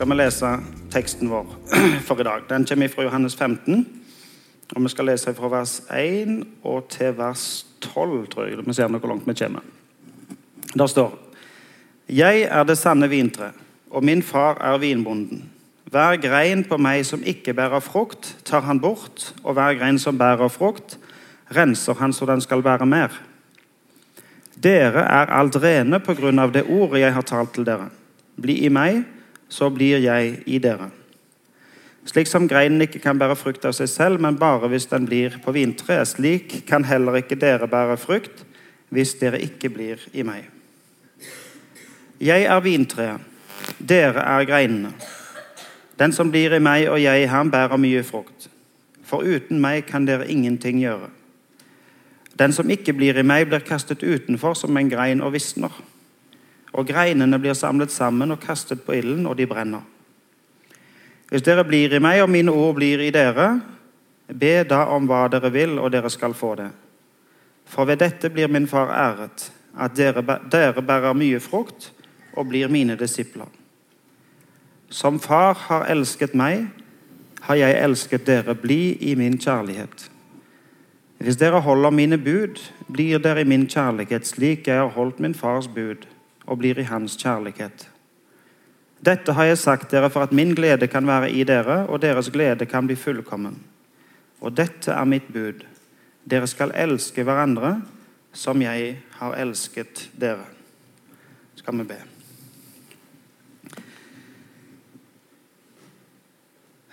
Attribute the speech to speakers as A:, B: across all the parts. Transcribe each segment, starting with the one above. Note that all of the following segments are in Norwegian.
A: skal vi lese teksten vår for i dag. Den kommer fra Johannes 15. Og Vi skal lese fra vers 1 og til vers 12, tror jeg. Vi ser hvor langt vi kommer. Der står Jeg er det sanne vintre, og min far er vinbonden. Hver grein på meg som ikke bærer frukt, tar han bort, og hver grein som bærer frukt, renser han så den skal bære mer. Dere er alt rene på grunn av det ordet jeg har talt til dere. Bli i meg, så blir jeg i dere. Slik som greinen ikke kan bære frukt av seg selv, men bare hvis den blir på vintreet, slik kan heller ikke dere bære frukt hvis dere ikke blir i meg. Jeg er vintreet, dere er greinene. Den som blir i meg og jeg i ham, bærer mye frukt. For uten meg kan dere ingenting gjøre. Den som ikke blir i meg, blir kastet utenfor som en grein og visner. Og greinene blir samlet sammen og kastet på ilden, og de brenner. Hvis dere blir i meg, og mine ord blir i dere, be da om hva dere vil, og dere skal få det. For ved dette blir min far æret, at dere, dere bærer mye frukt og blir mine disipler. Som far har elsket meg, har jeg elsket dere. Bli i min kjærlighet. Hvis dere holder mine bud, blir dere i min kjærlighet, slik jeg har holdt min fars bud og blir i hans kjærlighet. Dette har jeg sagt dere for at min glede kan være i dere, og deres glede kan bli fullkommen. Og dette er mitt bud. Dere skal elske hverandre som jeg har elsket dere. Skal vi be.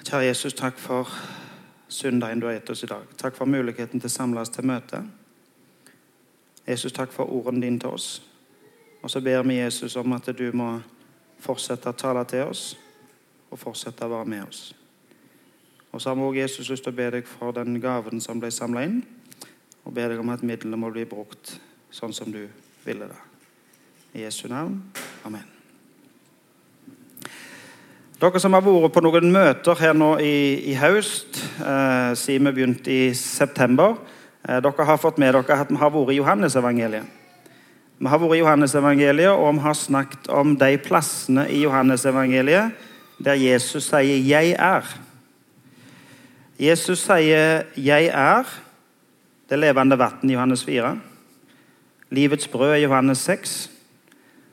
A: Kjære Jesus, takk for søndagen du har gitt oss i dag. Takk for muligheten til å samles til møte. Jesus, takk for ordene dine til oss. Og så ber vi Jesus om at du må fortsette å tale til oss og fortsette å være med oss. Og så har vi også Jesus lyst til å be deg for den gaven som ble samla inn, og be deg om at midlene må bli brukt sånn som du ville det. I Jesu navn. Amen. Dere som har vært på noen møter her nå i, i høst, eh, siden vi begynte i september, eh, dere har fått med dere at vi har vært i Johannesevangeliet. Vi har vært i Johannesevangeliet, og vi har snakket om de plassene i Johannesevangeliet der Jesus sier 'jeg er'. Jesus sier 'jeg er', det levende vann i Johannes 4. Livets brød i Johannes 6.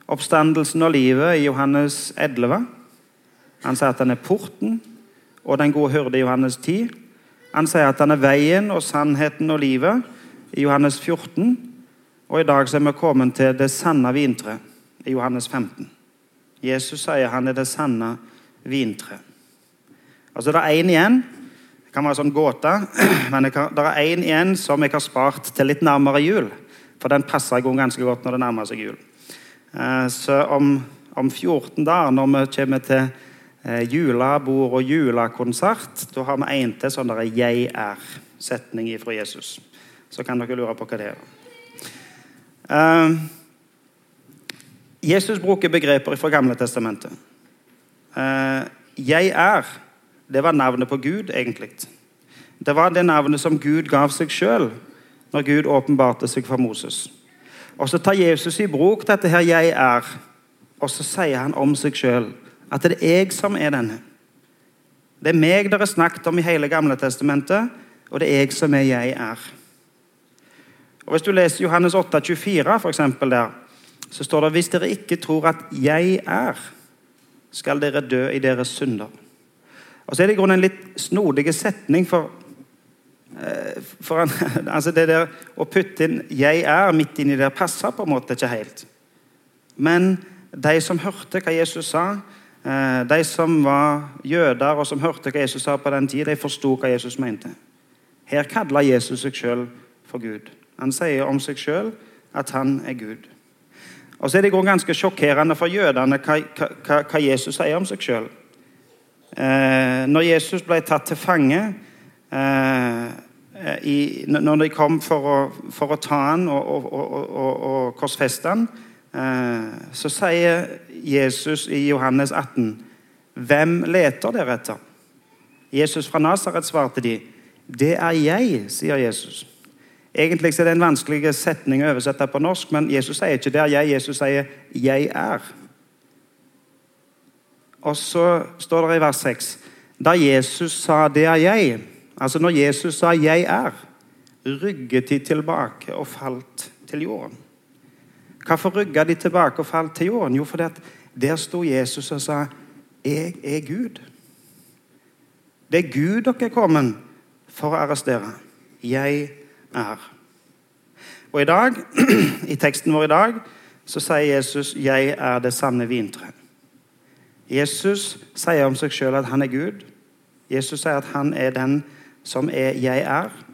A: Oppstandelsen og livet i Johannes 11. Han sier at han er porten og den gode hyrde i Johannes 10. Han sier at han er veien og sannheten og livet i Johannes 14. Og i dag så er vi kommet til det sanne vintre i Johannes 15. Jesus sier han er det sanne vintre. Altså Det er én igjen. Det kan være sånn gåte, men det er én igjen som jeg har spart til litt nærmere jul. For den passer gang ganske godt når det nærmer seg jul. Eh, så om, om 14 dager, når vi kommer til eh, julebord og julekonsert. Da har vi en til sånn der 'jeg er'-setning fra Jesus. Så kan dere lure på hva det er. Uh, Jesus bruker begreper fra Gamle testamentet. Uh, 'Jeg er' det var navnet på Gud, egentlig. Det var det navnet som Gud gav seg sjøl når Gud åpenbarte seg for Moses. Og Så tar Jesus i bruk dette her 'jeg er', og så sier han om seg sjøl at det er jeg som er denne. Det er meg dere snakket om i hele Gamle testamentet, og det er jeg som er jeg er. Og Hvis du leser Johannes 8, 24, for eksempel, der, så står det hvis dere ikke tror at jeg er, skal dere dø i deres synder. Og så er det i grunnen en litt snodig setning, for, for en, altså det der å putte inn 'jeg er' midt inni der passer på en måte ikke helt. Men de som hørte hva Jesus sa, Eh, de som var jøder og som hørte hva Jesus sa på den tid, de forsto hva Jesus mente. Her kalla Jesus seg sjøl for Gud. Han sier om seg sjøl at han er Gud. Og så er det ganske sjokkerende for jødene hva, hva, hva Jesus sier om seg sjøl. Eh, når Jesus ble tatt til fange eh, i, Når de kom for å, for å ta han og, og, og, og korsfeste han, Eh, så sier Jesus i Johannes 18.: Hvem leter dere etter? Jesus fra Nasaret svarte de. Det er jeg, sier Jesus. Egentlig er det en vanskelig setning å oversette på norsk, men Jesus sier ikke 'det er jeg'. Jesus sier 'jeg er'. Og så står det i vers 6 Da Jesus sa 'det er jeg', altså når Jesus sa 'jeg er', rygget de tilbake og falt til jorden. Hvorfor rygga de tilbake og falt til jorden? Jo, fordi at der sto Jesus og sa 'Jeg er Gud'. Det er Gud dere er kommet for å arrestere. Jeg er. Og i dag, i teksten vår i dag så sier Jesus 'Jeg er det sanne vintre'. Jesus sier om seg sjøl at han er Gud. Jesus sier at han er den som er 'jeg er'.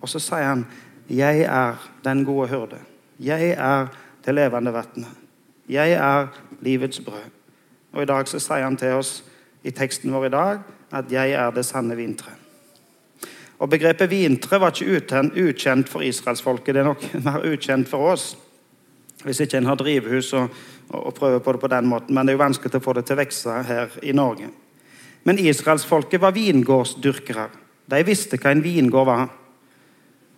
A: Og så sier han 'Jeg er den gode hyrde'. Jeg er det levende vannet. Jeg er livets brød. Og I dag så sier han til oss i teksten vår i dag at 'jeg er det sanne vintre'. Og Begrepet vintre var ikke ukjent for israelsfolket. Det er nok mer ukjent for oss. Hvis ikke en har drivhus og, og, prøver på det på den måten. Men det er jo vanskelig å få det til å vokse her i Norge. Men israelsfolket var vingårdsdyrkere. De visste hva en vingård var,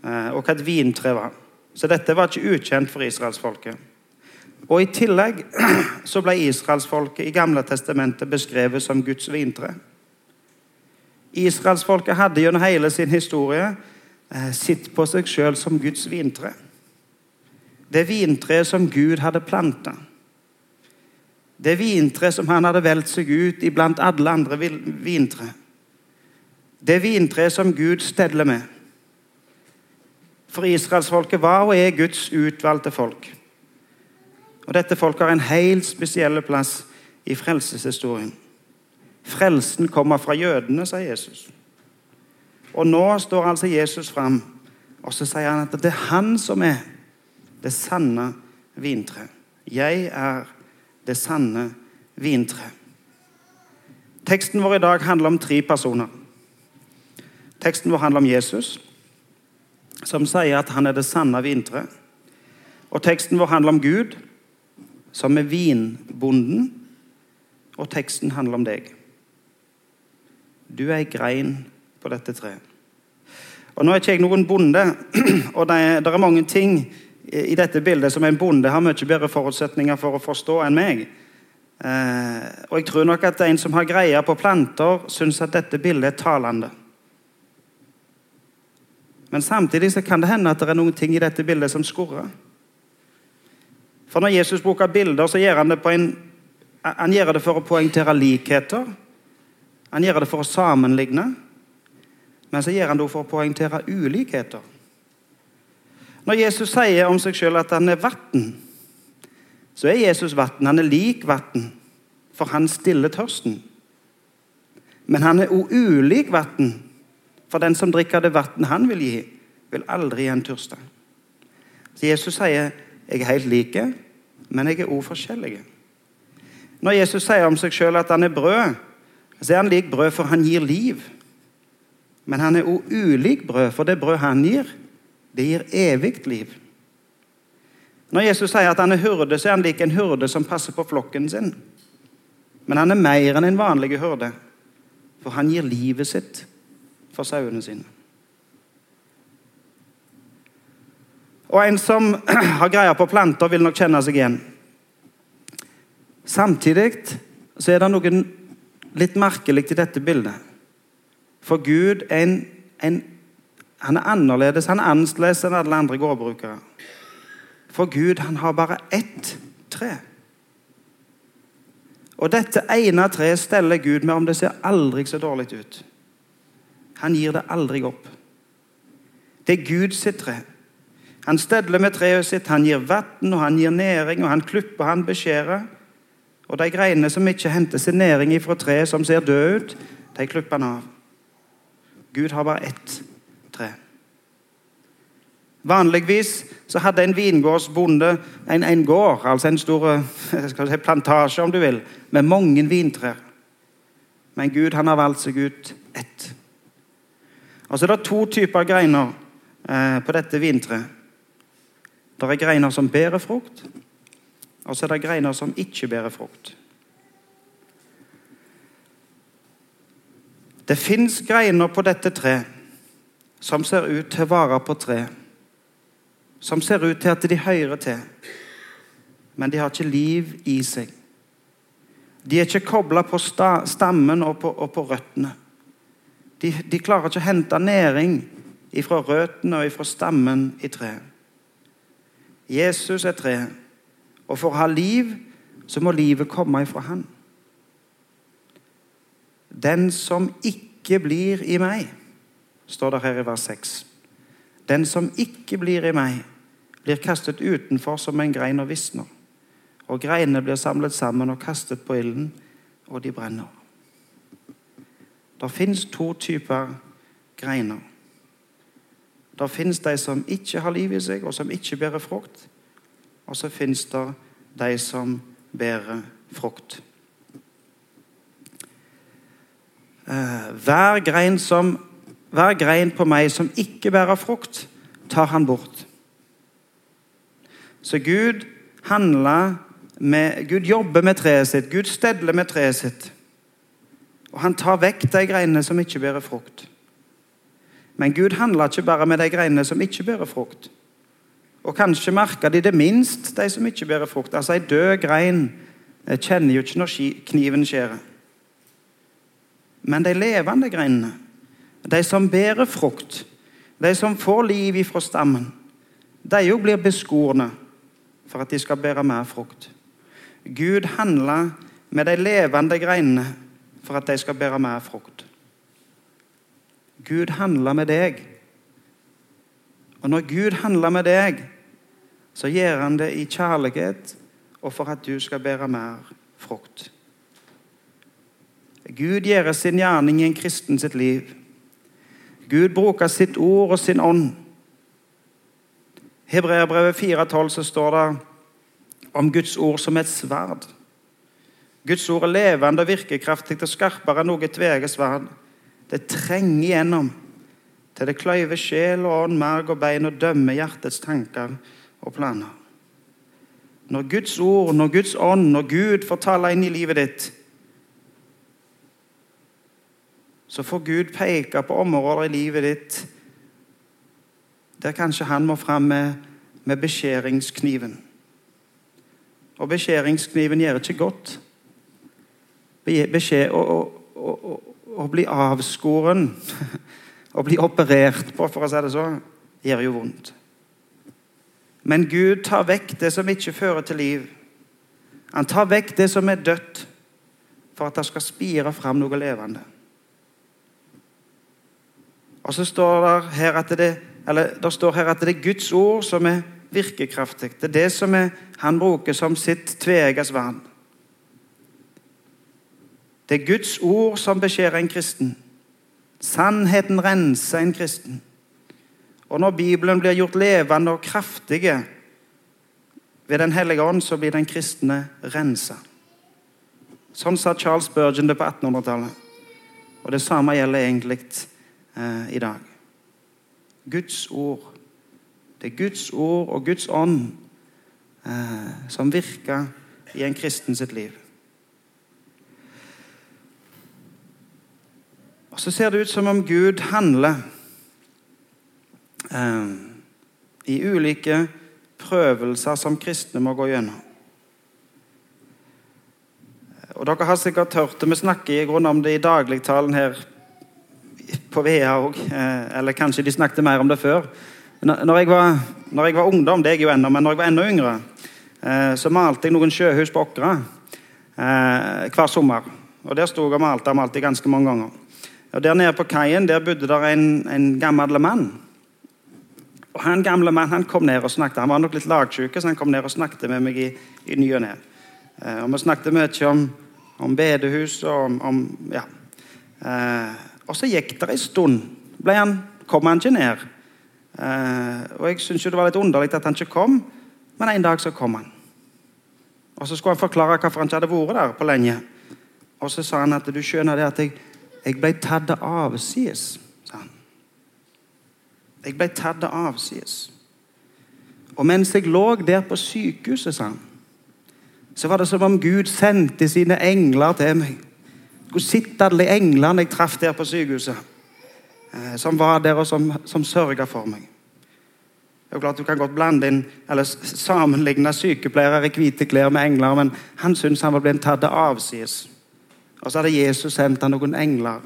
A: eh, og hva et vintre var. Så dette var ikke ukjent for israelsfolket. Og I tillegg så ble israelsfolket i Gamle testamentet beskrevet som Guds vintre. Israelsfolket hadde gjennom hele sin historie eh, sett på seg sjøl som Guds vintre. Det vintreet som Gud hadde planta. Det vintreet som han hadde valgt seg ut iblant alle andre vintre. Det vintreet som Gud steller med. For israelsfolket var og er Guds utvalgte folk. Og Dette folket har en helt spesiell plass i frelseshistorien. Frelsen kommer fra jødene, sa Jesus. Og nå står altså Jesus fram og så sier han at det er han som er det sanne vintre. Jeg er det sanne vintre. Teksten vår i dag handler om tre personer. Teksten vår handler om Jesus, som sier at han er det sanne vintre. Og teksten vår handler om Gud, som er vinbonden. Og teksten handler om deg. Du er ei grein på dette treet. Og Nå er ikke jeg noen bonde, og det er, det er, mange ting i dette bildet som en bonde har mye bedre forutsetninger for å forstå enn meg. Eh, og jeg tror nok at en som har greie på planter, syns at dette bildet er talende. Men samtidig så kan det hende at det er noen ting i dette bildet som skurrer. For når Jesus bruker bilder, så gjør han det, en, han gjør det for å poengtere likheter. Han gjør det for å sammenligne, men så gjør han det for å poengtere ulikheter. Når Jesus sier om seg sjøl at han er vann, så er Jesus vann. Han er lik vann, for han stiller tørsten. Men han er òg ulik vann, for den som drikker det vann han vil gi, vil aldri igjen tørste. Så Jesus sier jeg er helt like, men jeg er òg forskjellig. Når Jesus sier om seg sjøl at han er brød, så er han lik brød, for han gir liv. Men han er òg ulik brød, for det brød han gir, det gir evig liv. Når Jesus sier at han er hyrde, så er han lik en hyrde som passer på flokken sin. Men han er mer enn en vanlig hyrde, for han gir livet sitt for sauene sine. Og En som har greie på planter, vil nok kjenne seg igjen. Samtidig så er det noe litt merkelig i dette bildet. For Gud er en, en, han er annerledes, han er annerledes enn alle andre gårdbrukere. For Gud han har bare ett tre. Og dette ene treet steller Gud med om det ser aldri så dårlig ut. Han gir det aldri opp. Det er Guds tre. Han stedler med treet sitt, han gir vann og han gir næring, og han klipper, han beskjærer. Og de greinene som ikke henter sin næring ifra treet som ser døde ut, de klipper han av. Gud har bare ett tre. Vanligvis så hadde en vingårdsbonde en, en gård, altså en stor si, plantasje, om du vil, med mange vintrær. Men Gud han har valgt seg ut ett. Og så er det to typer greiner eh, på dette vintreet. Det er greiner som bærer frukt, og så er det greiner som ikke bærer frukt. Det fins greiner på dette treet som ser ut til å vare på tre. Som ser ut til at de hører til, men de har ikke liv i seg. De er ikke kobla på sta, stammen og på, og på røttene. De, de, klarer ikke å hente næring fra røttene og fra stammen i treet. Jesus er treet, og for å ha liv så må livet komme ifra Han. Den som ikke blir i meg, står det her i vers 6. Den som ikke blir i meg, blir kastet utenfor som en grein og visner. Og greinene blir samlet sammen og kastet på ilden, og de brenner. Det fins to typer greiner. Det fins de som ikke har liv i seg, og som ikke bærer frukt. Og så fins det de som bærer frukt. Eh, hver grein, som, hver grein på meg som ikke bærer frukt, tar han bort. Så Gud handler med, Gud jobber med treet sitt, Gud stedler med treet sitt. Og han tar vekk de greinene som ikke bærer frukt. Men Gud handler ikke bare med de greinene som ikke bærer frukt. Og kanskje merker de det minst, de som ikke bærer frukt. Altså, Ei død grein kjenner jo ikke når kniven skjærer. Men de levende greinene, de som bærer frukt, de som får liv ifra stammen, de jo blir beskorne for at de skal bære mer frukt. Gud handler med de levende greinene for at de skal bære mer frukt. Gud handler med deg. Og når Gud handler med deg, så gjør han det i kjærlighet og for at du skal bære mer frukt. Gud gjør sin gjerning i en kristen sitt liv. Gud bruker sitt ord og sin ånd. Hebreerbrevet 4,12 så står det om Guds ord som et sverd. Guds ord er levende og virkekraftig og skarpere enn noe tveget sverd. Det trenger igjennom til det kløyver sjel og ånd, merg og bein og dømmer hjertets tanker og planer. Når Guds ord, når Guds ånd, når Gud får tale inn i livet ditt, så får Gud peke på områder i livet ditt der kanskje han må fram med, med beskjæringskniven. Og beskjæringskniven gjør ikke godt. Beskjed, å, bli avskåren, å bli operert på, for å si det så, gjør jo vondt. Men Gud tar vekk det som ikke fører til liv. Han tar vekk det som er dødt, for at det skal spire fram noe levende. Og så står det her at det, det står her at det er Guds ord som er virkekraftig. Det er det som er, han bruker som sitt tveegget sverd. Det er Guds ord som beskjærer en kristen. Sannheten renser en kristen. Og når Bibelen blir gjort levende og kraftige ved Den hellige ånd, så blir den kristne rensa. Sånn sa Charles Burgeon det på 1800-tallet. Og det samme gjelder egentlig eh, i dag. Guds ord. Det er Guds ord og Guds ånd eh, som virker i en kristen sitt liv. Og Så ser det ut som om Gud handler eh, i ulike prøvelser som kristne må gå gjennom. Og Dere har sikkert hørt det. Vi snakker i grunn om det i dagligtalen her på VEA òg. Eh, eller kanskje de snakket mer om det før. Når jeg var, når jeg var ungdom, det er jeg jo ennå, men når jeg var enda yngre, eh, så malte jeg noen sjøhus på Åkra eh, hver sommer. Og Der sto jeg og malte malte ganske mange ganger. Og Der nede på kaien der bodde der en, en gammel mann og Han gamle mannen han kom ned og snakket. Han var nok litt lagsjuk, så han kom ned og snakket med meg i, i ny og ne. Eh, og vi snakket mye om, om bedehus og om, om ja. Eh, og så gikk det en stund. Han, kom han ikke ned. Eh, og jeg syntes det var litt underlig at han ikke kom, men en dag så kom han. Og Så skulle han forklare hvorfor han ikke hadde vært der på lenge. Og så sa han at du skjønner det at jeg, jeg ble tatt avsides. Jeg ble tatt av, sies. Og mens jeg lå der på sykehuset, sa han, så var det som om Gud sendte sine engler til meg. Skulle sitte alle englene jeg traff der på sykehuset, eh, som var der og som, som sørga for meg. Det er jo klart Du kan godt blande inn, eller sammenligne sykepleiere i hvite klær med engler, men han syntes han var blitt tatt avsides. Og så hadde Jesus sendt han noen engler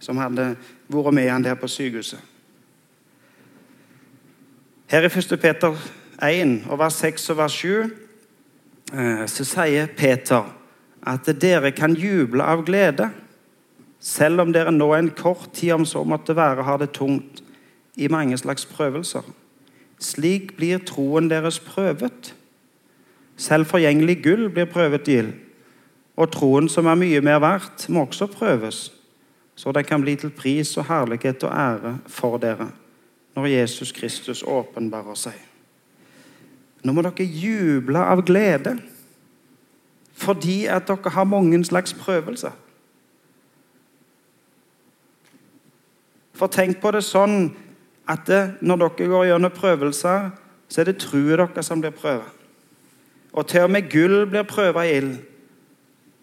A: som hadde vært med han der på sykehuset. Her i 1. Peter 1, og vers 6 og vers 7, eh, så sier Peter at dere kan juble av glede, selv om dere nå en kort tid om så måtte være har det tungt i mange slags prøvelser. Slik blir troen deres prøvet. Selv forgjengelig gull blir prøvet i ild. Og troen som er mye mer verdt, må også prøves, så det kan bli til pris og herlighet og ære for dere når Jesus Kristus åpenbarer seg. Nå må dere juble av glede fordi at dere har mange slags prøvelser. For tenk på det sånn at det, når dere går gjennom prøvelser, så er det troen deres som blir prøvet. Og til og med gull blir prøvet i ild.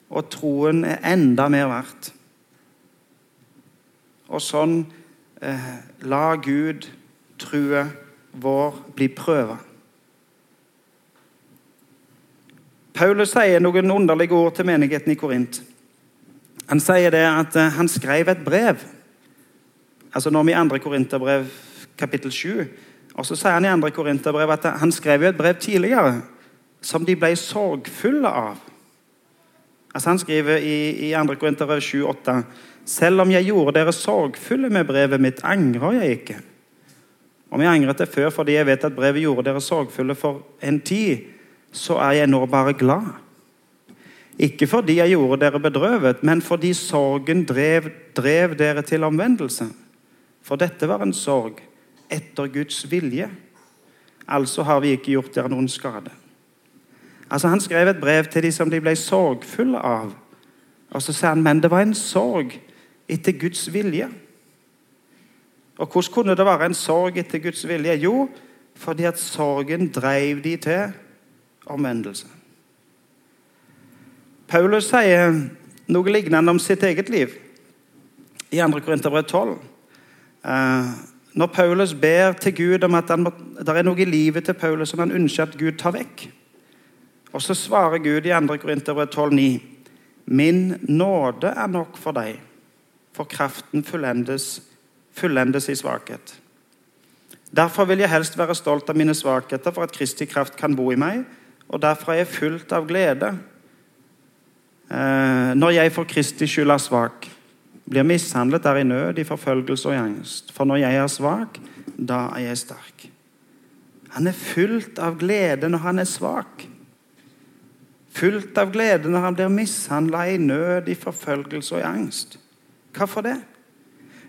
A: Og troen er enda mer verdt. Og sånn eh, la Gud true vår bli prøvet. Paulus sier noen underlige ord til menigheten i Korint. Han sier det at eh, han skrev et brev. Altså Når vi i 2. Korinterbrev kapittel 7 og så sier han i 2. Korinterbrev at han skrev et brev tidligere som de ble sorgfulle av. Altså Han skriver i, i 2. Korinterbrev 7,8.: Selv om jeg gjorde dere sorgfulle med brevet mitt, angrer jeg ikke. Om jeg angret det før fordi jeg vet at brevet gjorde dere sorgfulle for en tid, så er jeg nå bare glad. Ikke fordi jeg gjorde dere bedrøvet, men fordi sorgen drev, drev dere til omvendelse. For dette var en sorg etter Guds vilje. Altså har vi ikke gjort dere noen skade. Altså Han skrev et brev til de som de ble sorgfulle av. Og så sier han men det var en sorg etter Guds vilje. Og hvordan kunne det være en sorg etter Guds vilje? Jo, fordi at sorgen drev de til omvendelse. Paulus sier noe lignende om sitt eget liv i 2. Korinterbrev 12. Eh, når Paulus ber til Gud om at må, det er noe i livet til Paulus som han ønsker at Gud tar vekk. Og så svarer Gud i 2. Korinterbrev 12,9.: Min nåde er nok for deg, for kraften fullendes, fullendes i svakhet. Derfor vil jeg helst være stolt av mine svakheter, for at Kristi kraft kan bo i meg. Og derfor er jeg fullt av glede eh, når jeg for Kristi skyld er svak blir mishandlet, er i nød, i forfølgelse og i angst. For når jeg er svak, da er jeg sterk. Han er fullt av glede når han er svak. Fullt av glede når han blir mishandla i nød, i forfølgelse og i angst. Hvorfor det?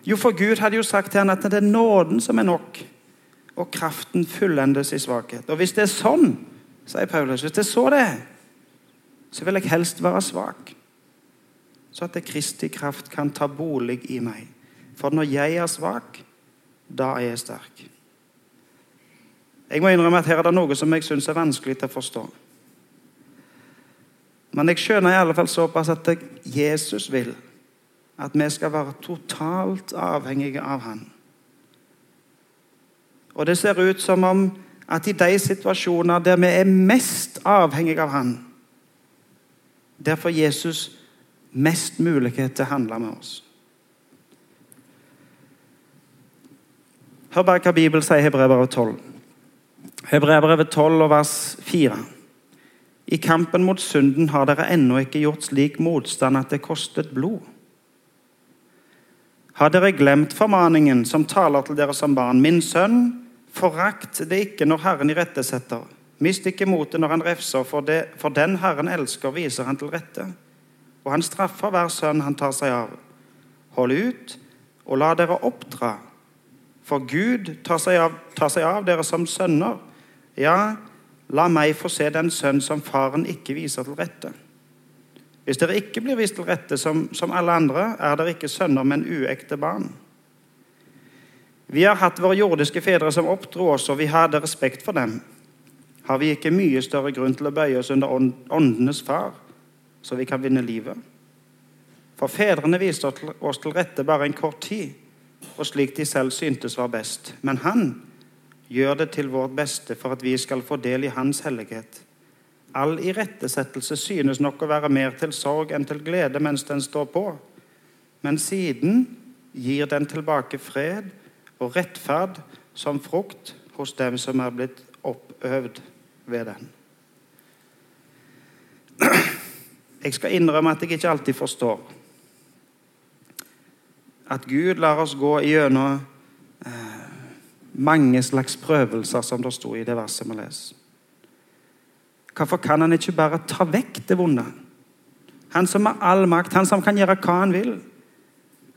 A: Jo, for Gud hadde jo sagt til ham at det er nåden som er nok, og kraften fullendes i svakhet. Og Hvis det er sånn, sier Paulus, hvis det er så det er, så vil jeg helst være svak så at det Kristi kraft kan ta bolig i meg. For når jeg er svak, da er jeg sterk. Jeg må innrømme at her er det noe som jeg syns er vanskelig til å forstå. Men jeg skjønner i alle fall såpass at Jesus vil at vi skal være totalt avhengige av Han. Og det ser ut som om at i de situasjoner der vi er mest avhengige av Han, der får Jesus mest mulighet til å handle med oss. Hør bare hva Bibelen sier i Hebrevet 12. Hebrevet 12 og vers 4. I kampen mot synden har dere ennå ikke gjort slik motstand at det kostet blod. Har dere glemt formaningen som taler til dere som barn? Min sønn, forakt det ikke når Herren irettesetter. Mist ikke motet når han refser, for, det, for den Herren elsker, viser han til rette og han straffer hver sønn han tar seg av. Hold ut og la dere oppdra, for Gud tar seg av, tar seg av dere som sønner. Ja, la meg få se den sønn som faren ikke viser til rette. Hvis dere ikke blir vist til rette som, som alle andre, er dere ikke sønner, men uekte barn. Vi har hatt våre jordiske fedre som oppdro oss, og vi hadde respekt for dem. Har vi ikke mye større grunn til å bøye oss under åndenes far? så vi kan vinne livet. For fedrene viste oss til rette bare en kort tid, og slik de selv syntes var best. Men han gjør det til vårt beste for at vi skal få del i Hans hellighet. All irettesettelse synes nok å være mer til sorg enn til glede mens den står på, men siden gir den tilbake fred og rettferd som frukt hos dem som er blitt oppøvd ved den. Jeg skal innrømme at jeg ikke alltid forstår at Gud lar oss gå gjennom mange slags prøvelser, som det sto i det verset vi leser. Hvorfor kan han ikke bare ta vekk det vonde? Han som har all makt, han som kan gjøre hva han vil.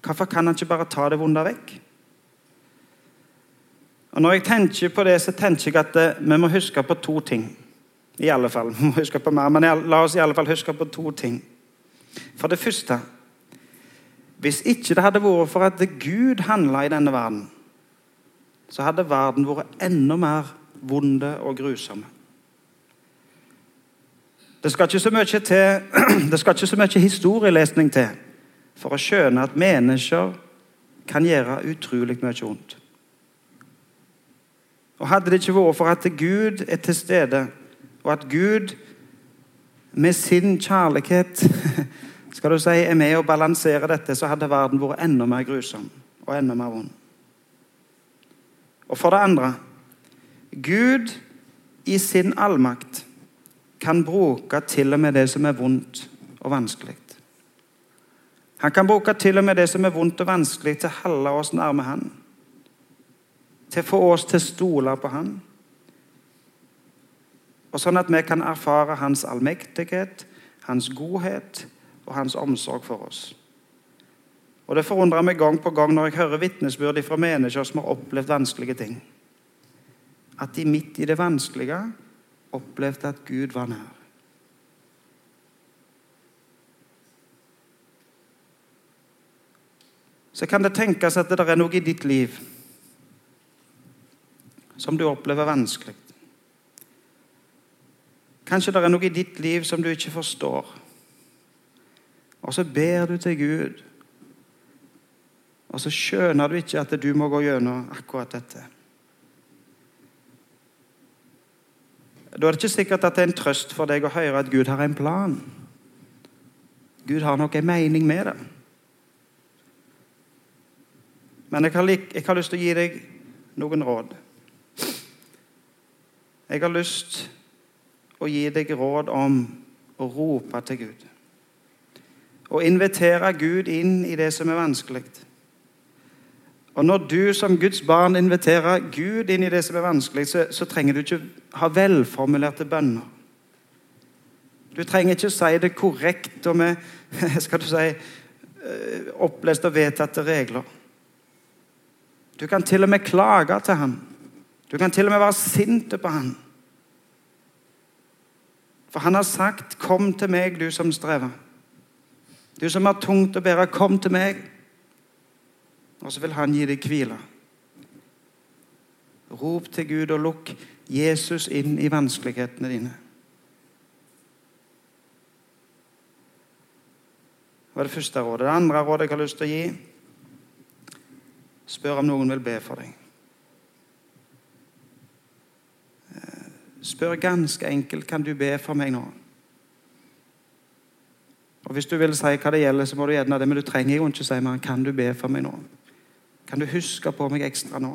A: Hvorfor kan han ikke bare ta det vonde vekk? Og Når jeg tenker på det, så tenker jeg at eh, vi må huske på to ting. I alle fall. Vi må huske på mer, men la oss i alle fall huske på to ting. For det første Hvis ikke det hadde vært for at Gud handla i denne verden, så hadde verden vært enda mer vonde og grusomme. Det skal til, det skal ikke så mye historielesning til for å skjønne at mennesker kan gjøre utrolig mye vondt. Og Hadde det ikke vært for at Gud er til stede, og at Gud med sin kjærlighet skal du si, er med å balansere dette, så hadde verden vært enda mer grusom og enda mer vond. Og for det andre Gud i sin allmakt kan bruke til og med det som er vondt og vanskelig. Han kan bruke til og med det som er vondt og vanskelig, til å holde oss nærme Han. Til å få oss til å stole på Han. Og Sånn at vi kan erfare Hans allmektighet, Hans godhet og Hans omsorg for oss. Og Det forundrer meg gang på gang når jeg hører vitnesbyrd fra mennesker som har opplevd vanskelige ting. At de midt i det vanskelige opplevde at Gud var nær. så kan det tenkes at det er noe i ditt liv som du opplever vanskelig. Kanskje det er noe i ditt liv som du ikke forstår. Og så ber du til Gud, og så skjønner du ikke at du må gå gjennom akkurat dette. Da er det ikke sikkert at det er en trøst for deg å høre at Gud har en plan. Gud har nok en mening med det. Men jeg har, jeg har, lyst til å gi deg noen råd. Jeg har lyst til å gi deg råd om å rope til Gud. Å invitere Gud inn i det som er vanskelig. Og Når du som Guds barn inviterer Gud inn i det som er vanskelig, så, så trenger du ikke ha velformulerte bønner. Du trenger ikke si det korrekt og med skal du si, eh, opplest og vedtatte regler. Du kan til og med klage til ham. Du kan til og med være sint på ham. For han har sagt, 'Kom til meg, du som strever'. Du som har tungt å bære, kom til meg. Og så vil han gi deg hvile. Rop til Gud og lukk Jesus inn i vanskelighetene dine. Det var det første rådet. Det andre rådet jeg har lyst til å gi, Spør om noen vil be for deg. Eh, spør ganske enkelt kan du be for meg nå. Og Hvis du vil si hva det gjelder, så må du gjerne det, men du trenger jo ikke si mer. Kan du be for meg nå? Kan du huske på meg ekstra nå?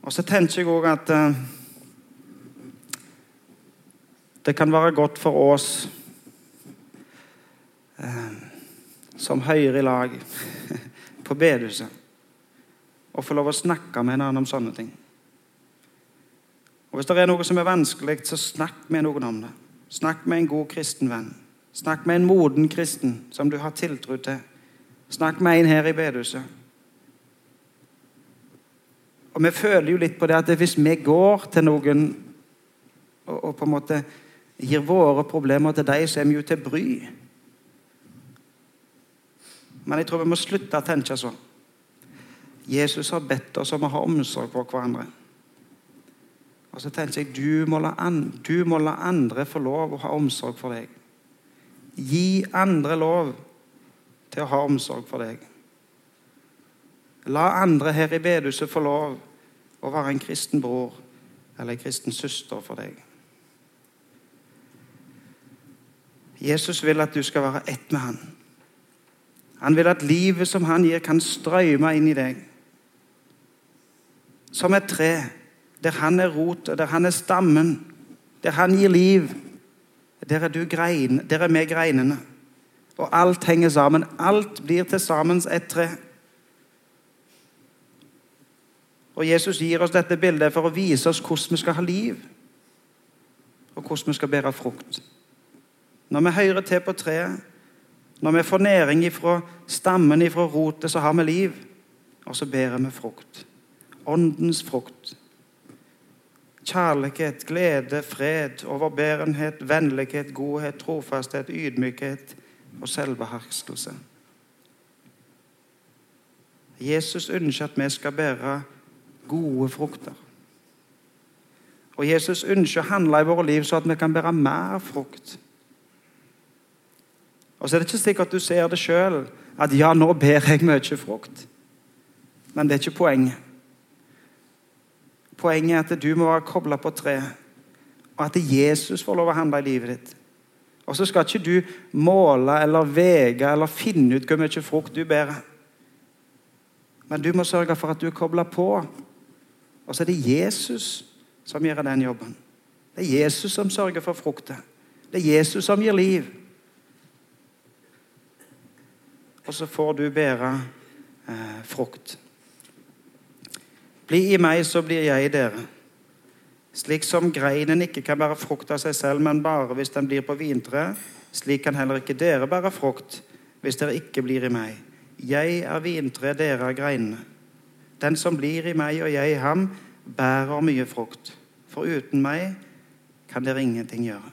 A: Og så tenker jeg òg at eh, det kan være godt for oss eh, som høyre i lag på bedehuset, å få lov å snakke med en annen om sånne ting. Og Hvis det er noe som er vanskelig, så snakk med noen om det. Snakk med en god kristen venn. Snakk med en moden kristen som du har tiltro til. Snakk med en her i bedehuset. Og Vi føler jo litt på det at hvis vi går til noen og, og på en måte gir våre problemer til deg, så er vi jo til bry. Men jeg tror vi må slutte å tenke sånn. Jesus har bedt oss om å ha omsorg for hverandre. Og så tenker jeg du må, la an, du må la andre få lov å ha omsorg for deg. Gi andre lov til å ha omsorg for deg. La andre her i bedehuset få lov å være en kristen bror eller en kristen søster for deg. Jesus vil at du skal være ett med han. Han vil at livet som han gir, kan strømme inn i deg. Som et tre, der han er rotet, der han er stammen, der han gir liv. Der er, du grein, der er vi greinene. Og alt henger sammen. Alt blir til sammen et tre. Og Jesus gir oss dette bildet for å vise oss hvordan vi skal ha liv, og hvordan vi skal bære frukt. Når vi hører til på treet, når vi får næring ifra stammen, ifra rotet, så har vi liv. Og så bærer vi frukt. Åndens frukt. Kjærlighet, glede, fred, overbærenhet, vennlighet, godhet, trofasthet, ydmykhet og selvbeherskelse. Jesus ønsker at vi skal bære gode frukter. Og Jesus ønsker å handle i våre liv så at vi kan bære mer frukt. Og så er det ikke sikkert at du ser det sjøl, at ja, nå bærer jeg mye frukt. Men det er ikke poenget. Poenget er at du må være kobla på treet, og at Jesus får lov å handle i livet ditt. Og så skal ikke du måle eller vege eller finne ut hvor mye frukt du bærer. Men du må sørge for at du er kobla på og så er det Jesus som gjør den jobben. Det er Jesus som sørger for frukten. Det er Jesus som gir liv. Og så får du bære eh, frukt. Bli i meg, så blir jeg i dere. Slik som greinen ikke kan bære frukt av seg selv, men bare hvis den blir på vintre, slik kan heller ikke dere bære frukt hvis dere ikke blir i meg. Jeg er vintre, dere er greinene. Den som blir i meg og jeg i ham, bærer mye frukt. For uten meg kan dere ingenting gjøre.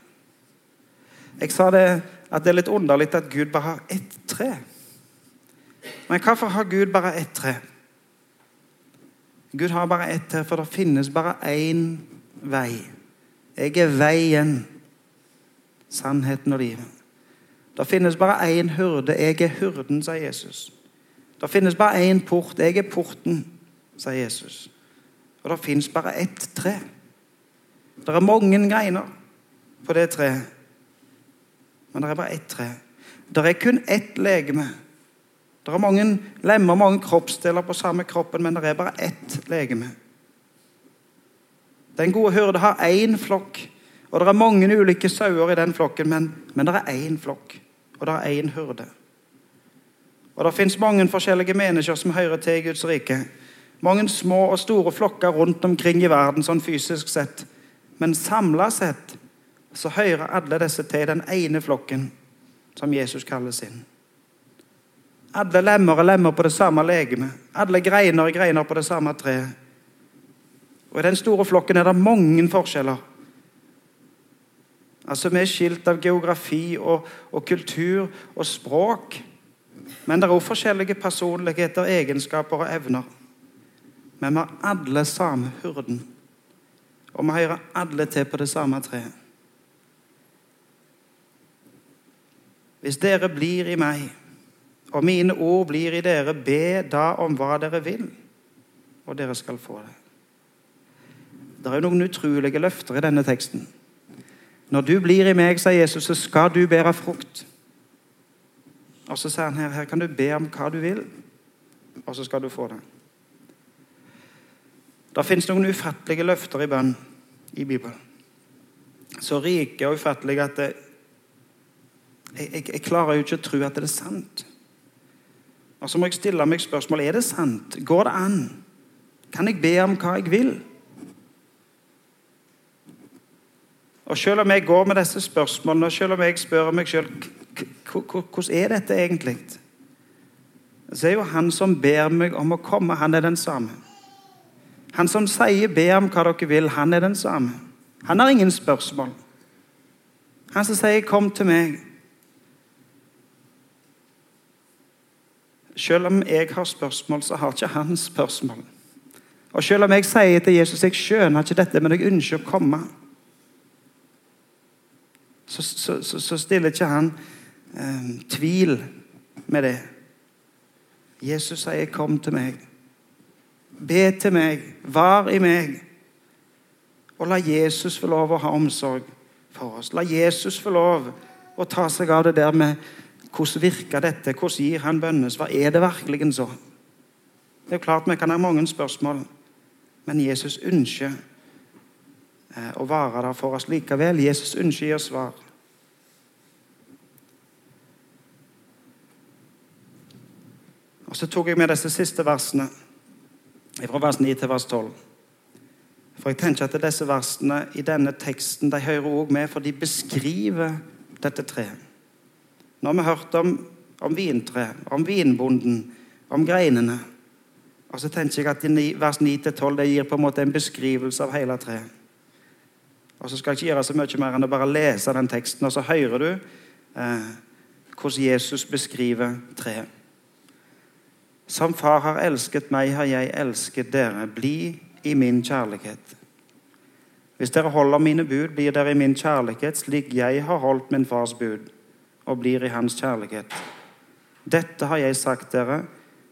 A: Jeg sa det at det er litt underlig at Gud bare har ett tre. Men hvorfor har Gud bare ett tre? Gud har bare ett her, for det finnes bare én vei. Jeg er veien, sannheten og livet. Det finnes bare én hyrde. Jeg er hyrden, sa Jesus. Det finnes bare én port. Jeg er porten sa Jesus. Og det fins bare ett tre. Det er mange greiner på det treet, men det er bare ett tre. Det er kun ett legeme. Det er mange lemmer, mange kroppsdeler på samme kroppen, men det er bare ett legeme. Den gode hyrde har én flokk, og det er mange ulike sauer i den flokken, men, men det er én flokk, og det er én hyrde. Og Det fins mange forskjellige mennesker som hører til i Guds rike. Mange små og store flokker rundt omkring i verden, sånn fysisk sett. Men samla sett så hører alle disse til den ene flokken som Jesus kaller sin. Alle lemmer er lemmer på det samme legemet. Alle greiner er greiner på det samme treet. Og I den store flokken er det mange forskjeller. Altså Vi er skilt av geografi og, og kultur og språk. Men det er òg forskjellige personligheter, egenskaper og evner. Men vi har alle samme hurden. Og vi hører alle til på det samme treet. Hvis dere blir i meg, og mine ord blir i dere, be da om hva dere vil, og dere skal få det. Det er noen utrolige løfter i denne teksten. Når du blir i meg, sa Jesus, så skal du bære frukt. Og så sier han her, her kan du be om hva du vil, og så skal du få det. Det fins noen ufattelige løfter i bønn i Bibelen. Så rike og ufattelige at det, jeg, jeg, jeg, klarer jo ikke å tro at det er sant. Og så må jeg stille meg spørsmål er det sant. Går det an? Kan jeg be om hva jeg vil? Og Selv om jeg går med disse spørsmålene, og selv om jeg spør meg selv hvordan er dette egentlig, så er jo han som ber meg om å komme, han er den samme. Han som sier 'be om hva dere vil', han er den samme. Han har ingen spørsmål. Han som sier 'kom til meg'. Selv om jeg har spørsmål, så har ikke han spørsmål. Og selv om jeg sier til Jesus jeg skjønner ikke dette, men jeg ønsker å komme, så, så, så, stiller ikke han eh, tvil med det. Jesus sier 'kom til meg'. Be til meg. Var i meg. Og la Jesus få lov å ha omsorg for oss. La Jesus få lov å ta seg av det der med hvordan virker dette, hvordan gir han bønnesvar? Er det virkelig så? Det er jo klart Vi kan ha mange spørsmål, men Jesus ønsker eh, å være der for oss likevel. Jesus ønsker å gi oss svar. Og Så tok jeg med disse siste versene, fra vers 9 til vers 12. For jeg tenker at disse versene i denne teksten de hører også med, for de beskriver dette treet. Nå har vi hørt om, om vintre, om vinbonden, om greinene. Og så tenker jeg at vers 9-12 gir på en måte en beskrivelse av hele treet. Og så skal jeg ikke gjøre så mye mer enn å bare lese den teksten, og så hører du eh, hvordan Jesus beskriver treet. Som Far har elsket meg, har jeg elsket dere. Bli i min kjærlighet. Hvis dere holder mine bud, blir dere i min kjærlighet, slik jeg har holdt min fars bud og blir i hans kjærlighet. Dette har jeg sagt dere,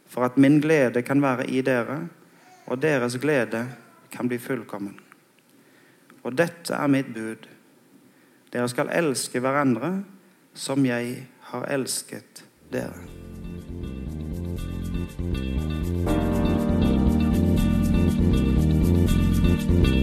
A: for at min glede kan være i dere, og deres glede kan bli fullkommen. Og dette er mitt bud. Dere skal elske hverandre som jeg har elsket dere. thank